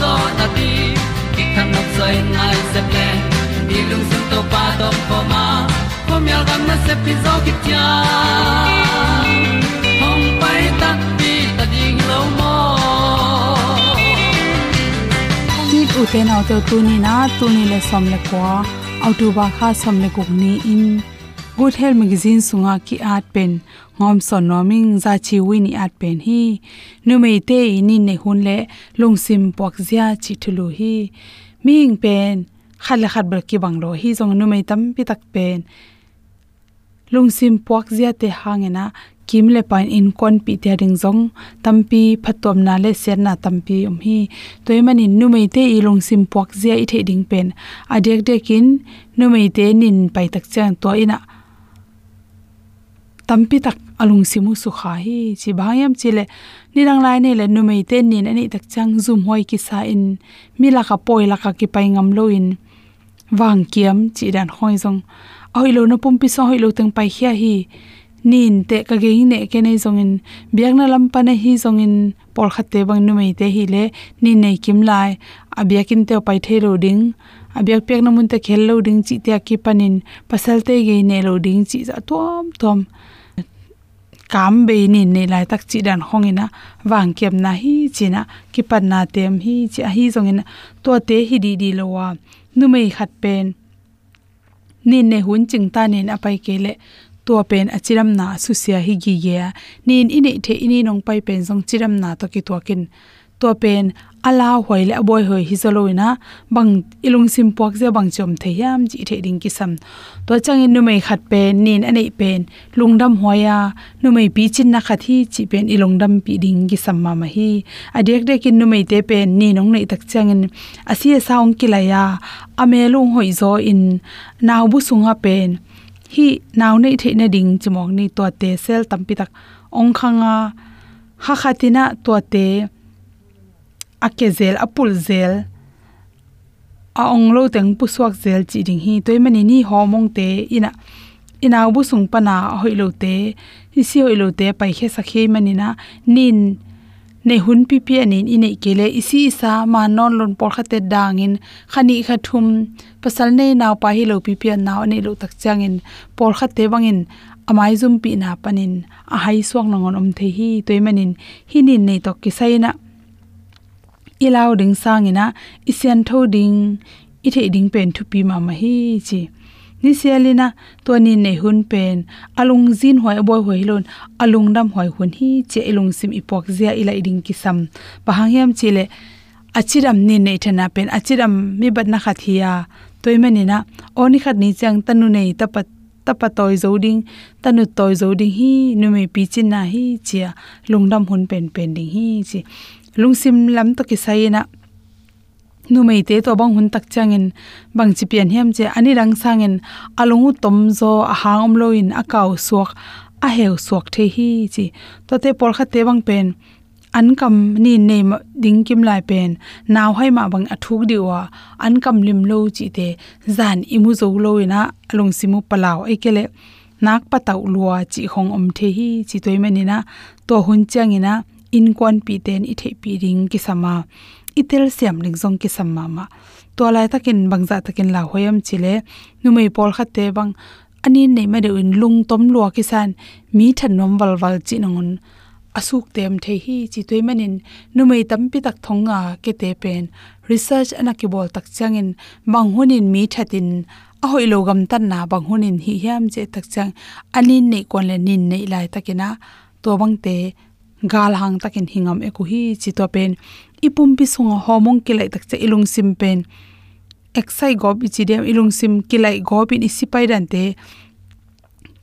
zo na ti ki kan nok sai nai se ple ni lung sun to pa to pa ma. Ko mi al gam na se pi zo ki tia hom pai ta ti ta ding lo mo ti u te na to tu ni na, tu ni le som le kwa autu ba kha som le kok ni in good health magazine sunga ki art pen, ngom son noming, za chi wi art pen hi. Nu mei te ni ne hun le lungsim pok zia chi thulu hi. Ming pen, khat le khat bal ki bang lo hi jong nu mei tam pi tak pen. Lungsim pok zia te hangena kim le pain in kon pi te ring jong tampi phatom na le ser na tampi um hi. Toy mani nu mei te i lungsim pok zia i the ding pen. Adek dekin nu mei te nin pai tak chang to ina tampi tak alung simu su kha hi chi bhayam chile nirang lai ne le nu mei te nin ani tak chang zum hoi ki sa in mila ka poi la ka ki pai ngam lo in wang kiam chi dan hoi zong. Oi lo na pumpi so hoi lo teng pai khia hi nin te ka ge ne ke nei zong in. Biak na lam pa na hi zong in por khate bang nu mei te hi le ni nei kim lai. Abiakin te pai the lo ding. Abyak pek na mun te khel lo ding chi te ki panin. Pasal te ge ne lo ding chi za tom tom kam be ni ne lai tak chi dan hongina, wang kem na hi china ki pan na tem hi chi hi zongin to te hi di di lowa nu mei khat pen. Ni ne hun ching ta nen apai kele to pen achiram na su sia hi gi ye nin ini the ini nong pai pen zong chiram na to ki to kin. To pen ala hoi le aboy hoi hi zalo ina bang ilung sim puak je bang chom the yam ji the ding ki sam to chang in numei khat pe nin ane pen lungdam hoya numei pi chin na khathi chi pen ilungdam pi ding ki sam ma ma hi. Adek de kin numei te pen, ni nong nei tak chang in asi saung kilaya amelung hoi zo in naw bu sunga pen. Hi naw nei the na ding chimong ni to te sel tampi tak ong khanga, ha khatina to te akezel apul zel. A ong lo teng pu suak zel chi ding hi. Toy mani ni homong te, ina ina bu sung pana hoi lo te. Hi si hoi lo te, pai khe sakhe mani na. Nin nei hun pi pi anin ine kele isi sa ma non lon por khate dangin khani kha thum, pasal nei naw pa hi lo pi pi naw nei lo tak changin por khate bangin amai zum pi na panin a hai suak nangon om the hi. Toy manin hinin nei to ki saina ilaw ding sang sangina isian tho ding i the ding pen thu pi ma ma hi chi. Ni sialina to ni ne hun pen, alung zin hoi boy hoi lon, alung dam hoi hun hi che ilung sim ipok zia ila iding kisam. Sam bahang yam chile achiram ni ne thana pen, achiram mi bat na khathia toimani na oni khat ni chang tanu nei tapat tapa toy zoding tanu toy zoding hi, nu me na hi chia lungdam hun pen pen ding hi chi lungsim lam to ki saina nu mei te to bang hun tak changin bang chi pian hem che ani rang sangin alungu tom zo a hangom loin a kaw suak a heu suak the hi chi. To te por kha te bang pen, an kam ni nei ding kim lai pen, naw hai ma bang athuk diwa an kam lim lo chi te, zan imu zo lo ina alung simu palaw ekele nak pataw lua chi hong om the hi chi toimani na to hun changina in kwan pi ten i the pi ring ki sama itel siam ling zong ki sama ma. To lai takin bangza takin la hoyam chile, numei pol khatte bang ani nei ma de un lung tom lua ki san mi than nom wal wal chi nongun asuk tem the hi chi toy manin, numei tampi tak thonga ke te pen. Research ana ki bol tak changin bang hunin mi thatin. A hoi lo gam tan na bang hunin hi hiam je tak chang ani nei kon le nin nei lai takina. To bang te gal hang takin hingam e hi chi to pen. Ipum pi sunga homong kilai tak che ilung sim pen. Exai gob ichi dem ilung sim kilai gob in isipai dan te.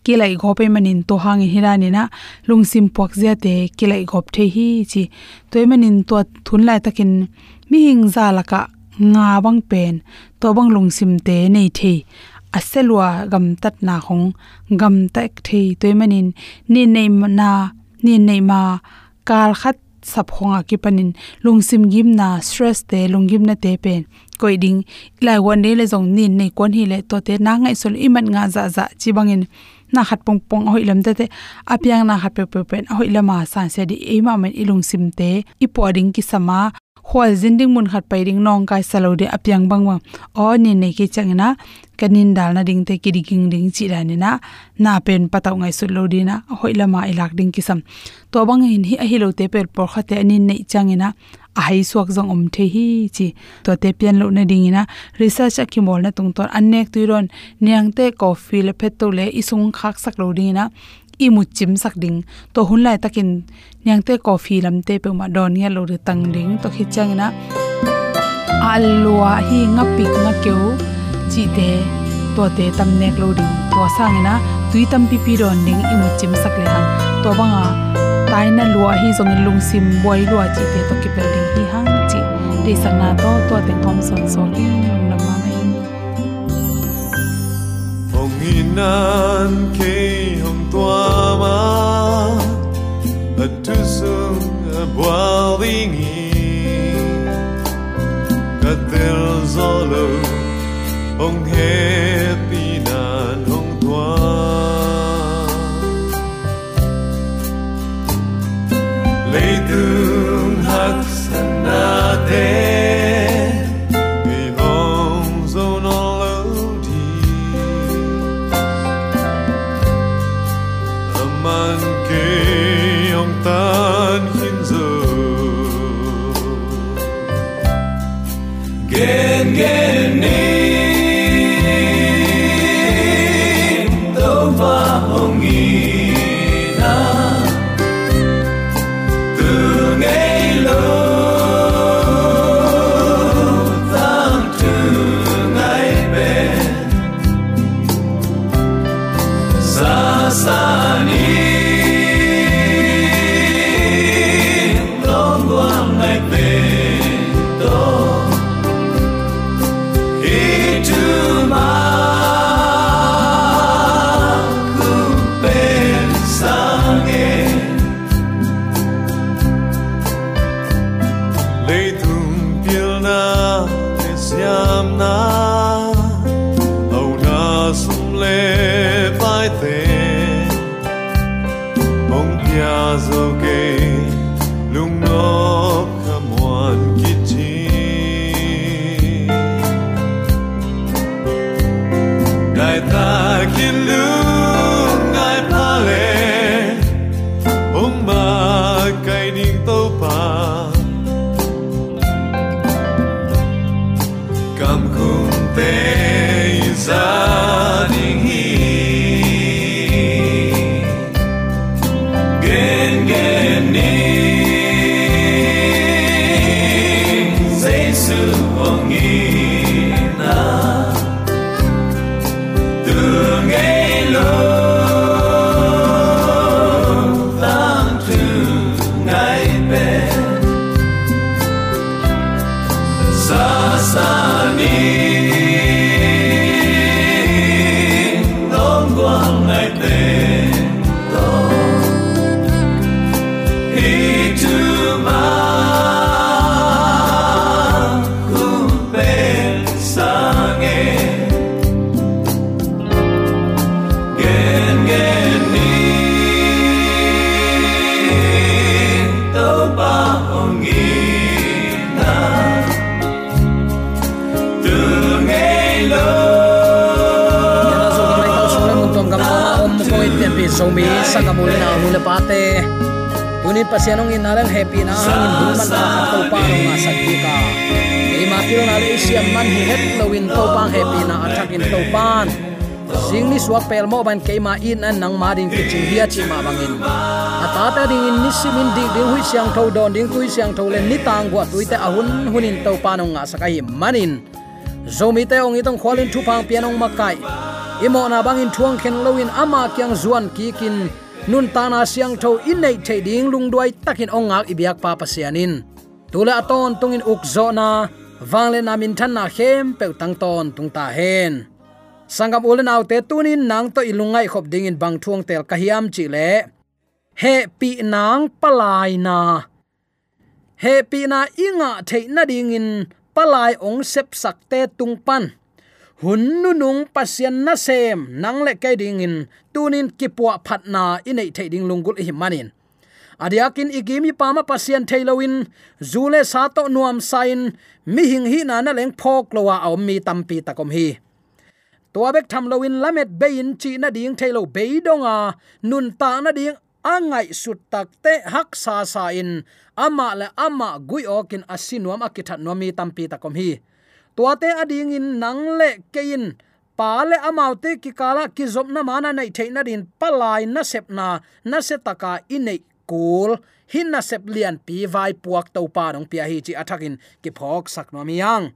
Kilai gob pe manin to hang e hirani na lung sim pok zia te kilai gob the hi chi toy e manin to thun lai takin mi hing za laka nga bang pen. To bang lung sim te nei the aselwa gam tat na khong gam tak the toy e manin ni nei na ni nei ma kal khat sap khonga ki panin lungsim gim na stress te lungim na te pen koi ding lai wan de le jong nin nei kon hi le to te na ngai sol iman nga za za chi bangin na khat pong pong hoi lam te te apyang na khat pe pe pen hoi lama san se di e ma men ilung sim te ipo ding ki sama khwal jinding mun khat pai ring nong kai salo de apyang bangwa o, ni nei ki changna kanin dal na ding te ki ding ding chi ra ni na na pen pataw ngai su lo di na, hoi lama ilak ding ki sam to bang hin hi a hi lo te per por kha te ani nei changena a hai suak jong om the hi chi. To te pian lo na ding ina, research a ki mol na tung tor anek tu ron, niang te coffee le phet to le isung khak sak lo ding ina, i mu chim sak ding. To hun lai takin nyang te coffee lam te pe ma don ya lo ri tang ling to khi chang na alwa hi nga pik nga keu chi te to te tam nek lo ding to sang na tui tam pi pi ron ding i mu chim sak le hang to banga à, tai na lua hi zong lung sim boi lua chi te to ki pel ding hi hang chi de sang na to to te thom son so ki lung nam ma mai hong inan ke sung a boiling ka tel pasianong in nalang happy na in dun man ka to pa no nga sakti ka ei ma pil na le siam man hi het lowin to pang happy na attack in to pan sing ni suak pel mo ban ke ma in an nang ma ding ki chi hia chi ma bangin ata ta ding in nisimin ding ding hui siang tho don ding tui siang tho le ni tang gwa tuite ahun hunin to pa no nga sakai manin. Zomi te ong itong khwalin thu pang pianong makai. Imo na bangin thuang khen loin ama kyang zuan ki kin nun tana siang tho in nei thei ding lung duai takin ongak ibiak pa pasianin tula aton tungin ukzo na wangle na min than na hem pe tang ton tung ta hen. Sangam ulen autte tunin nang to ilungai khop ding in bang thuang tel kahiam chi le. He pi nang palai na. He pi na inga thei na ding in palai ong sep sak te tung pan hun nu nung pasien na sem, nang le ke ding in tunin kipua phatna inei thei ding lungul hi manin. Adiakin igimi pama pasien thailoin zule sa to nuam sain mi hing hi na na leng phok lowa aw mi tampi takom hi. Tua bek tham loin lamet bein chi na ding thailo beidonga nun ta na ding angai sut takte hak sa sa in, ama le ama gui okin asinuam akithat nomi tampi takom hi tuate ading in nang le kein, pa le amau ki kala ki zop na mana nei theina din palai na sep na na se taka inei kul. Hin na sep lian pi vai puak to pa dong pia hi chi athakin ki phok sak no mi yang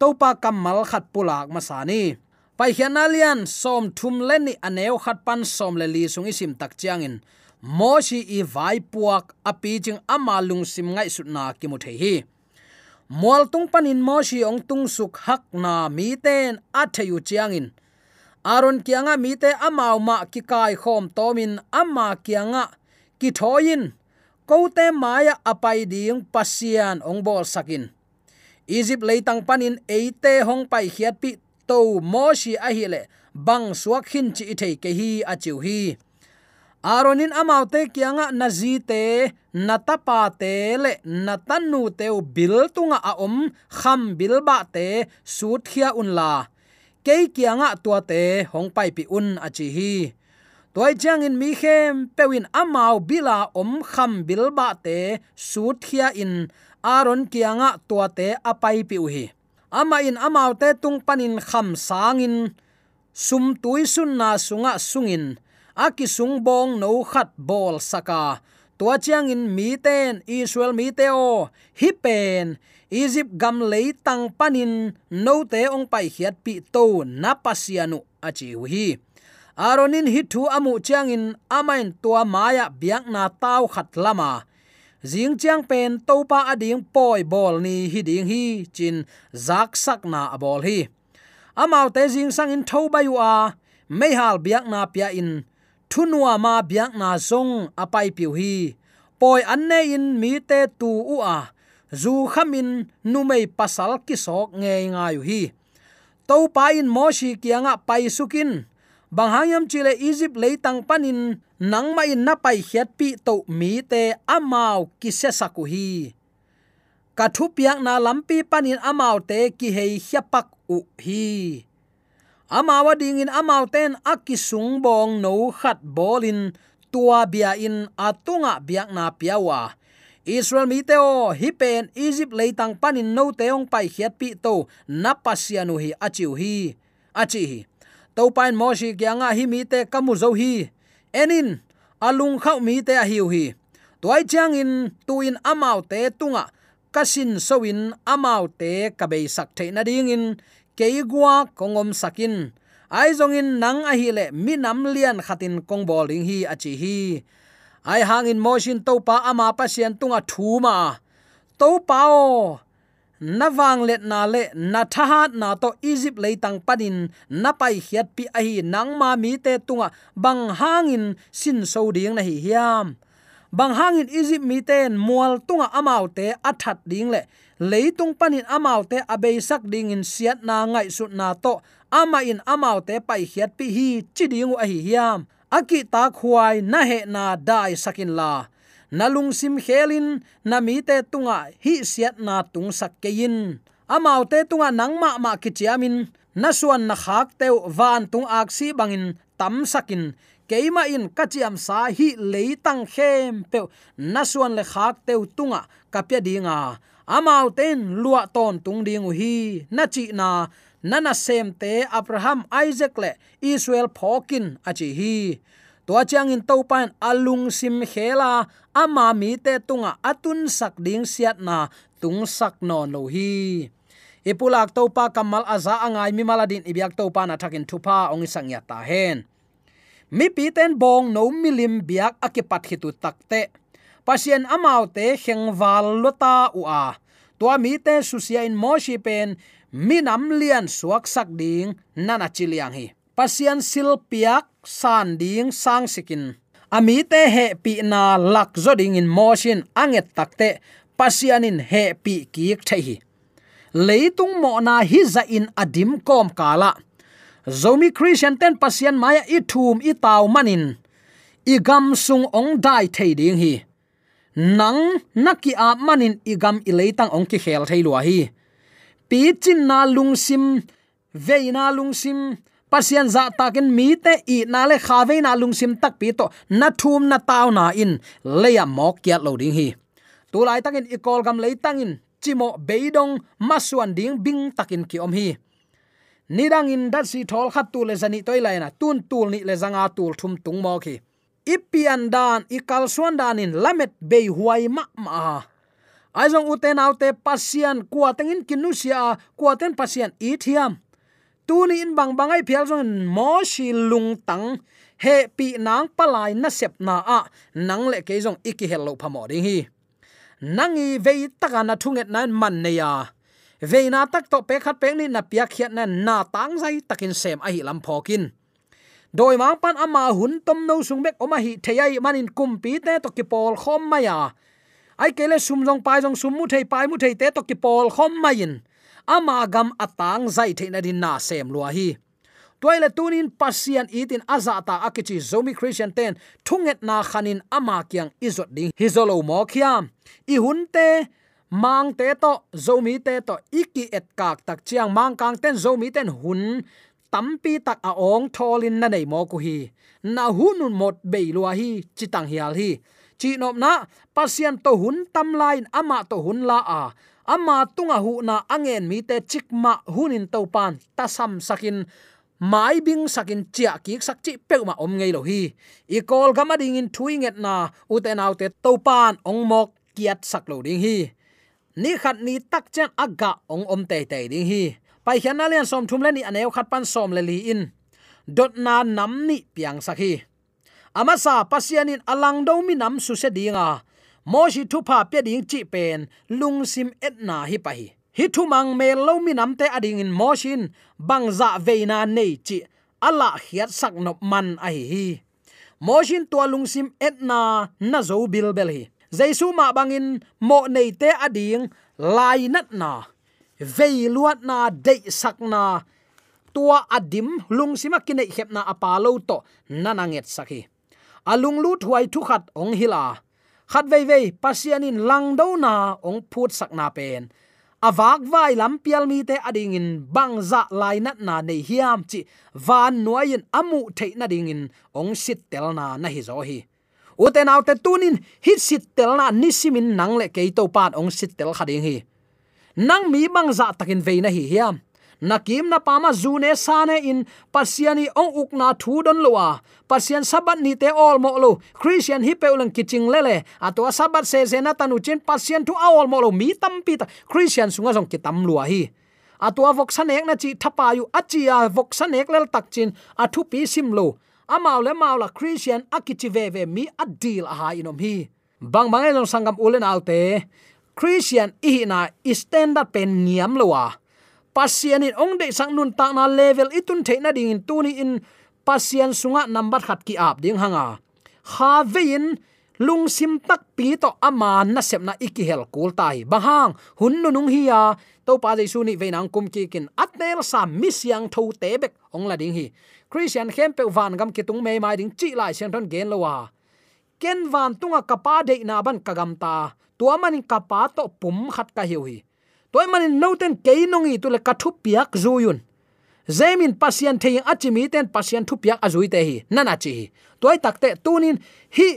to pa kamal khat pulak masani pai hian alian som thum len ni aneu khat pan som le li sung isim tak chiang in. Mo i vai puak api ching amalung sim ngai sut na ki mu the hi mual tung panin mo shi ong tung suk hak na mi ten a chiangin. aron kianga mi te amau ma ki kai khom tomin amma kianga ki thoin kote maya apai ding pasian ong bol sakin. Egypt leitang panin eite hong pai hiat pi to mo shi a hi le. Bang suak hin chi thei ke hi a hi aronin amaute kianga nazite natapa te le natanu te bil tunga a om kham bil ba te sut khia un la ke kianga tua te hong pai pi un a chi hi toy chang in mi khem pewin amau bila om kham bilba te su thia in. Aron kianga tua te apai pi uhi. Ama in amau te tung panin kham sangin. Sum tui sun na sunga sungin akisung bong no khat bol saka. Tua chiang in mi ten, israel mi te o, hi pen, egypt gam lei tang panin no te ong pai hiat pi to na pasianu achi hi. Aronin hi thu amu chiang in, amain tua maya biak na tau khat lama. Zing chiang pen, to pa ading poi bol ni hi ding hi, chin zak sak na bol hi. Amau te jing sang in tho bayu a mai hal biak na pia in thunua ma biak na song apai piu hi. Poi anne in mi te tu u a. Zu khamin numei pasal ki sok nge nga yu hi. To pa in mo shi kianga pai sukin. Banghayam chile egypt leitang panin nangma in na pai hiat pi to mi te amau ki se sakuhi ka thu piak na lampi panin amau te ki hei hiapak u hi amawa ding in amau ten akisung bong no khat bolin tua bia in atunga biak na piawa. Israel mi teo hi pen Egypt leitang panin no teong pai khiat pi to na pasianu hi achiu hi, achi hi. To pain moshi kyanga hi mi te kamu zo hi. Enin, alung khau mi te a hiu hi. Toy chang in tuin amau te tunga. Kasin sowin amau te kabei sak the na ding in keigwa kongom sakin. Ai in nang a hi le mi nam lian khatin kong bowling hi achi hi. Ai hangin motion to pa ama pasien tunga thuma to pao na wang let na le na thahat na to egypt le tang panin. Na pai hiat pi a hi nang ma mi te tunga. Bang hangin sin so ding na hi hiam. Bang hangin egypt mi ten mual tunga amaute athat ding le. Leitung panin amau te abei sak ding in siat na ngai su na to ama in amau te pai hiat pi hi chiding a hi hiam aki ta khuai na he na dai sakin la. Nalung sim khelin na mi te tunga hi siat na tung sak kein amau te tunga nangma ma kichiamin na suan na khak teu van tung aksi bangin tam sakin keima in kachiam sa hi leitang khem pe nasuan le khak teu tunga kapya dinga amau ten lua ton tung ding hi. Na chi na. Nana sem te abraham isaac le israel phokin achi hi. To chang in topan alung sim khela. Ama mi te tunga atun sak ding siat na tung sak no lo hi. Ipulak topa kamal aza angai mi maladin ibyak topa na thakin thupa ong sangya ta hen mi pi ten bong no milim biak akipat hitu takte. Pasien amau te khengwal lota ua. Tua mi te susia in moshi pen minam lian suak sak ding, nana chiliang hi. Pasien sil piak san ding sang sikin. Ami te he pi na lak zoding in motion anget takte pasianin he pi ki thei hi. Leitung mo na hi za in adim kom kala zomi christian ten pasien maya i thum i taw manin. I gam sung ong dai thei ding hi. Nang naki a manin i gam i leitang ong ki khel thei lua hi. Pi chin na lungsim veina lungsim pasian za takin mi te i na le kha ve na lungsim tak pi to na thum na taw na in leya mok kya lo ding hi. Tu lai takin i kol gam leitang in chimo beidong masuan ding bing takin ki om hi nidang in dat si thol khat tu le zani toy lai na, tun tul ni le zanga tul thum tung mo khi. Ipian dan ikal suan dan in lamet be huai ma ma. Aizong uten autte pasian kwa tengin kinusia kwa ten pasian i thiam. Tuni in bang bangai phial zong mo shi lung tang. He pi nang palai na sep na a, nang le ke zong iki hello phamo ding hi. Nangi vei taka na thunget nan man ne ya veina na tak to pe khat pek ni na pia khiat na na tang zai takin sem a hi lam phokin doi ma pan ama hun tom no sung bek oma hi theyai manin kumpi te to ki pol khom maya ai kele sum jong pai jong sum mu thei pai mu thei te to ki pol khom mayin ama gam atang zai the na din na sem lua hi. Toile tunin pasian itin azata akichi zomi christian ten thunget na khanin ama kyang izot ding. Hizolo mo khiam. I hunte mang te to zomi te to iki et kak tak chiang mang kang ten zomi ten hun. Tampi tak a à ong tholin na nei mo ku hi na hunun mot beilua hi chitang hial hi chi nop na pasian to hun tam lain ama to hun la a ama tunga à hu na angen mi te chikma hunin to pan ta sam sakin. Mai bing sakin chia ki sak chi pe ma om ngei lo hi i kol gama ding in thuinget na uten autte to pan ong mok kiat sak lo ding hi ni khat ni tak chen aga ong om te te ding hi. Pai khian alian som thum le ni aneu khat pan som le li in. Dot na nam ni piang sakhi ama sa pasianin alang do mi nam su se dinga. Mo shi thu pa pe ding chi pen, lung sim et na hi pa hi. Hi thu mang me lo mi nam te ading in mo shin bang za ve na nei chi. Ala hiat sak nop man a hi hi. Mo shin tua lung sim et na na zo bil bel hi jaisu ma bangin mo nei te ading lai nat na vei luat na de sak na tua adim lung sima kine khep na apalo to nananget sakhi alung lut huai thu khat ong hila khat vei vei pasianin lang do na ong phut sak na pen avak vai lam pial mi te ading in bang za dạ lai nat na nei hiam chi van nuayin amu the na ding in ong sit tel na na hi zo hi uten autte tunin, hit sit tel na nisimin nang le ke to ong sit tel khading hi. Nang mi bang za takin veina hi hiam. Nakim na pama zune sane in pasiani ong ukna thu don lowa pasian sabat ni te all mo lo, christian hi peulang kiching lele atwa sabat se se na tanu chin, pasian thu all mo lo, mi tam pi ta. Christian sunga jong kitam lua hi. Atwa vok sanek na chi thapa yu achia vok sanek lel takchin athu pi sim lo amau le mau la christian akichi ve ve mi adil a ha inom hi. Bang bang elong sangam ulen alte christian i na standard pen niam lowa. Pasian in ong de sang nun ta na level itun the na ding in tuni in pasian sunga number khat ki ap ding hanga. Ha vein lung sim tak pi to aman na sep na iki hel kul tai. Bahang, hun nu nung hi ya. To pa jaisu ni veinang kum ki kin atel sa misyang tho te bek. Ong la ding hi. Christian khem pe van gam ki tung mai ding chi lai sian thon gen lowa ken van tunga kapa de na ban kagam ta. Tua manin kapa to pum khat ka hiu hi. Toy manin noten ke nongi tu le kathu piak zuyun zemin pasien thei achimi ten pasien thu piak azui te hi. Nana chi toy takte tunin hi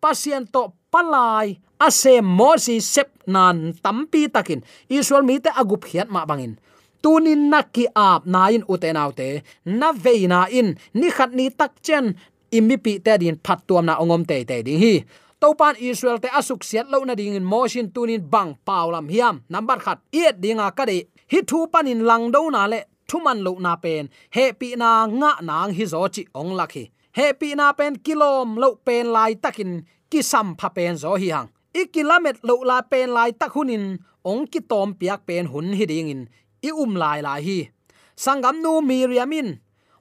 pasien to palai ase mosi sep nan tampi takin. Israel mi te agup hiat ma bangin. Tunin naki ap nain utenaute na veina in. Ni khat ni tak chen. Imipi te din phat tuam na ongom te te ding hi. Topan israel te asuk siat lo na ding in motion tunin bang paulam hiam. Number khat iet dinga ka de. Hi thu panin lang do na le. Thuman lo na pen. He pi na nga nang hi zo chi ong lakhi he pi na pen kilom lo pen lai takin ki sam pha pen zo hi hang. I kilomet lo la pen lai tak hunin, ong ki tom piak pen hun hi ding in. I um lai lai hi. Sangam nu miriamin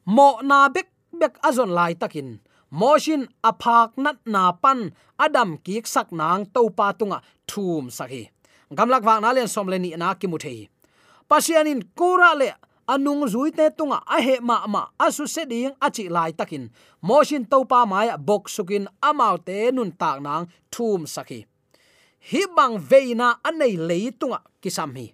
mo na bek bek azon lai takin. Moshin aphak nat na pan, adam ki sak nang to pa tunga thum sakhi gamlak wa na len som le ni na ki mu thei pasianin kura le anung zui te tunga, a he ma ma asu se ding achi lai takin. Moshin to pa maya bok sukin amau te nun tak nang, thum sakhi hi bang veina anei leitunga kisam hi.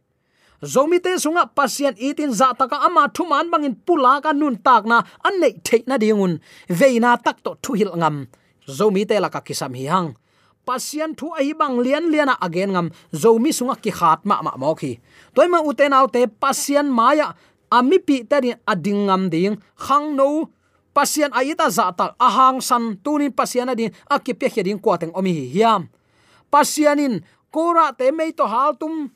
Zomi te sunga, pasien itin za taka ama thuman bangin pula ka nun tak na an nei theina dingun. Veina tak to thu hil ngam. Zomi te la ka kisam hi hang. Pasien thu ai bang lian liana again ngam. Zomi sunga ki khat ma ma mo khi toima uten autte pasien maya ami pi terin ading ngam ding. Khang no pasian aita za ta ahang san tunin pasian adin akipya heding kwateng omi hiam. Pasianin kora te mei to haltum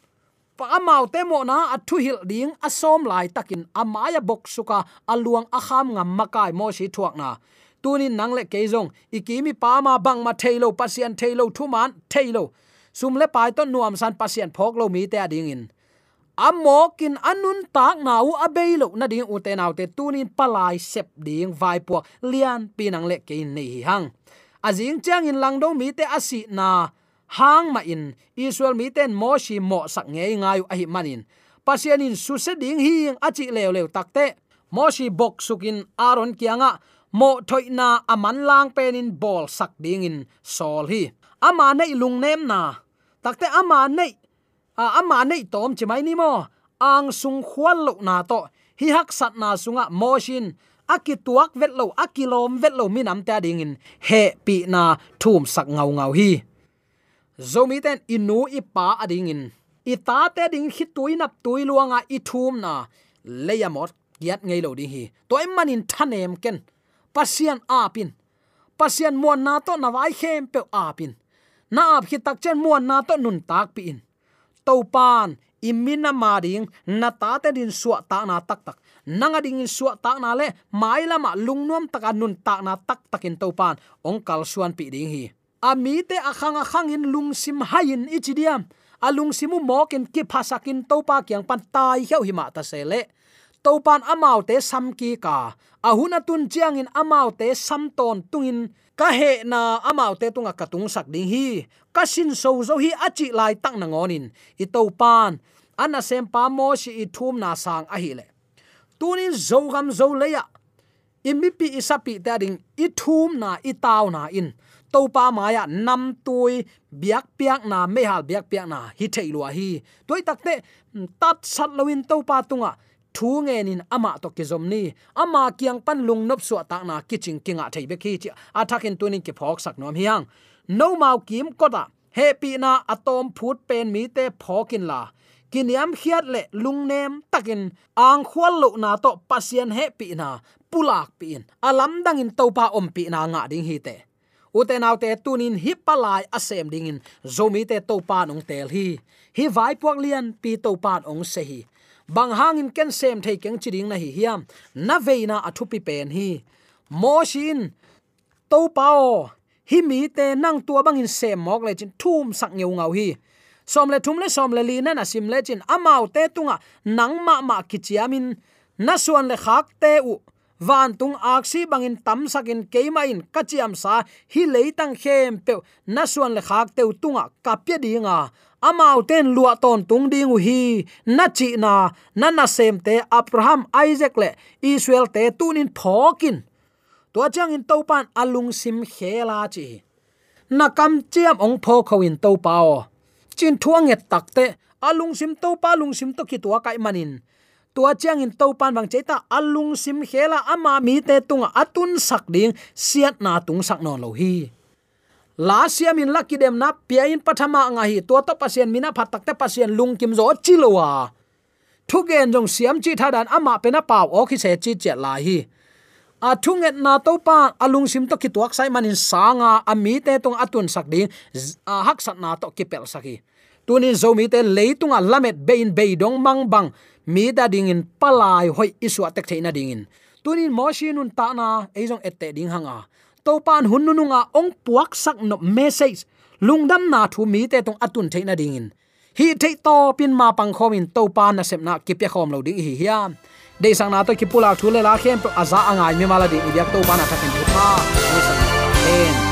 pa amau te mo na athu hil ding. Asom lai takin amaya bok suka aluang akham ngam makai mo si thuak na. Tunin nangle keizong ikimi pa ma bang ma thailo pasian thailo thuman thailo sumle pai to nuam san pasian phok lo mi te ading in amokin anun tak nau abeilo na ding ute nau te tunin palai sep ding vai puak lian pinang le ke nei hang. Azing chang in langdo mi te asi na hang ma in. Israel mi ten mo shi mo sak nge ngai a hi manin. Pasianin su se ding hi achi lew lew takte mo shi bok sukin aron kianga mo thoina aman lang penin bol sak ding in sol hi. Ama nei lung nem na. Takte ama nei a ama nei tom chi mai ni mo. Ang sung khwal lo na to. Hi hak sat na sunga motion aki tuak vet lo akilom vet lo minam ta ding in. He pi na thum sak ngau ngau hi. Zomi ten inu ipa ading in. I ta te ding hi tui luanga i thum na. Leyamot giat ngei lo ding hi. Toy manin thanem ken. Pasian apin. Pasian muan na to na vai khem pe apin. Na ap khi tak chen muan na to nun tak pi in to pan imina ma ding na ta te din suwa ta na tak tak. Nanga ding suwa ta na le, mai lama lungnom tak anun ta na tak takin to pan ong kal suan pi ding hi. Ami te akhang akhang in lung sim hain ichidiam alung simu mokin ki phasakin topa kyang pan tai heu hi ma ta se topan pan amau te samki ka. Ahuna tun chiang in amau te samton tungin. Ka he na amau te tunga katung sak ding hi. Ka sin so zo hi achi lai tak na ngonin. I topan, ana sem pa mo si i thum na sang a hi le. Tunin zo gam zo le ya. Imipi isapi ta ding i thum na i taw na in. Topa maya nam tui, biak piak na, mehal biak piak na, hi theilua hi. Toy takte mm, tat sat loin topa tunga thu nge nin ama to ki zom ni. Ama kyang pan lung nop su ta na kiching kinga thei be khi chi. Athakin tunin ki phok sak nom hiang. No mau kim kota happy na atom phut pen mi te phokin la. Kiniam khiat le lungnem takin ang khwal lo na to pasien happy na pulak pin alam dangin topa om pi na nga ding hi te. Uten te tunin hi palai asem dingin zomi te topa nong tel hi. Hi vai puak lian pi topa ong se hi bang hangin ken sem thei keng chiding na hi hiam. Na veina athupi pen hi. Mo shin to pao. Hi mi te nang tua bangin sem mok le chin thum sak ngeu ngau hi. Som le thum le som le li na na sim le chin amau te tunga nang ma ma kichiamin na suan le khak te u. Van tung aksi bangin tam sakin keima in kachiam sa hi leitang khem pe na suan le khak te tunga kapya dinga amau ten lua ton tung ding hi, na chi na na na sem te abraham, isaac le israel te tunin phokin to chang in topan alung sim khela chi. Na kam chiam ong pho kho in to pao chin thuang et takte alung sim to pa lung sim to ki to kai manin. Tua chiang in topan bang cheta alung sim khela ama mi te tunga atun sak ding siat na tung sak non lo hi la siam in lucky dem na pia in pathama nga hi to to pasien mina phatak te pasien lung kim zo chilowa. Thu gen jong siam chi thadan ama pena paw o khi se chi che la hi. A thunget na to pa alung sim to ki tuak sai manin sanga ami te tong atun sak ding a hak sat na to ki pel saki tunin zo mi te leitunga lamet bein beidong mang bang, mi da ding in palai hoi isua tek theina ding in. Tunin moshinun ta na eijong ette ding hanga to pan hun ong puak sak no message. Lungdam na thu mi te tong atun theina dingin. Hi thei to pin ma pang khom in to pan na sep na kipya khom lo ding hi hiam de sang na to ki pula thu le la khem to aza angai mi mala di ibyak to pan athakin thu tha ni sang amen.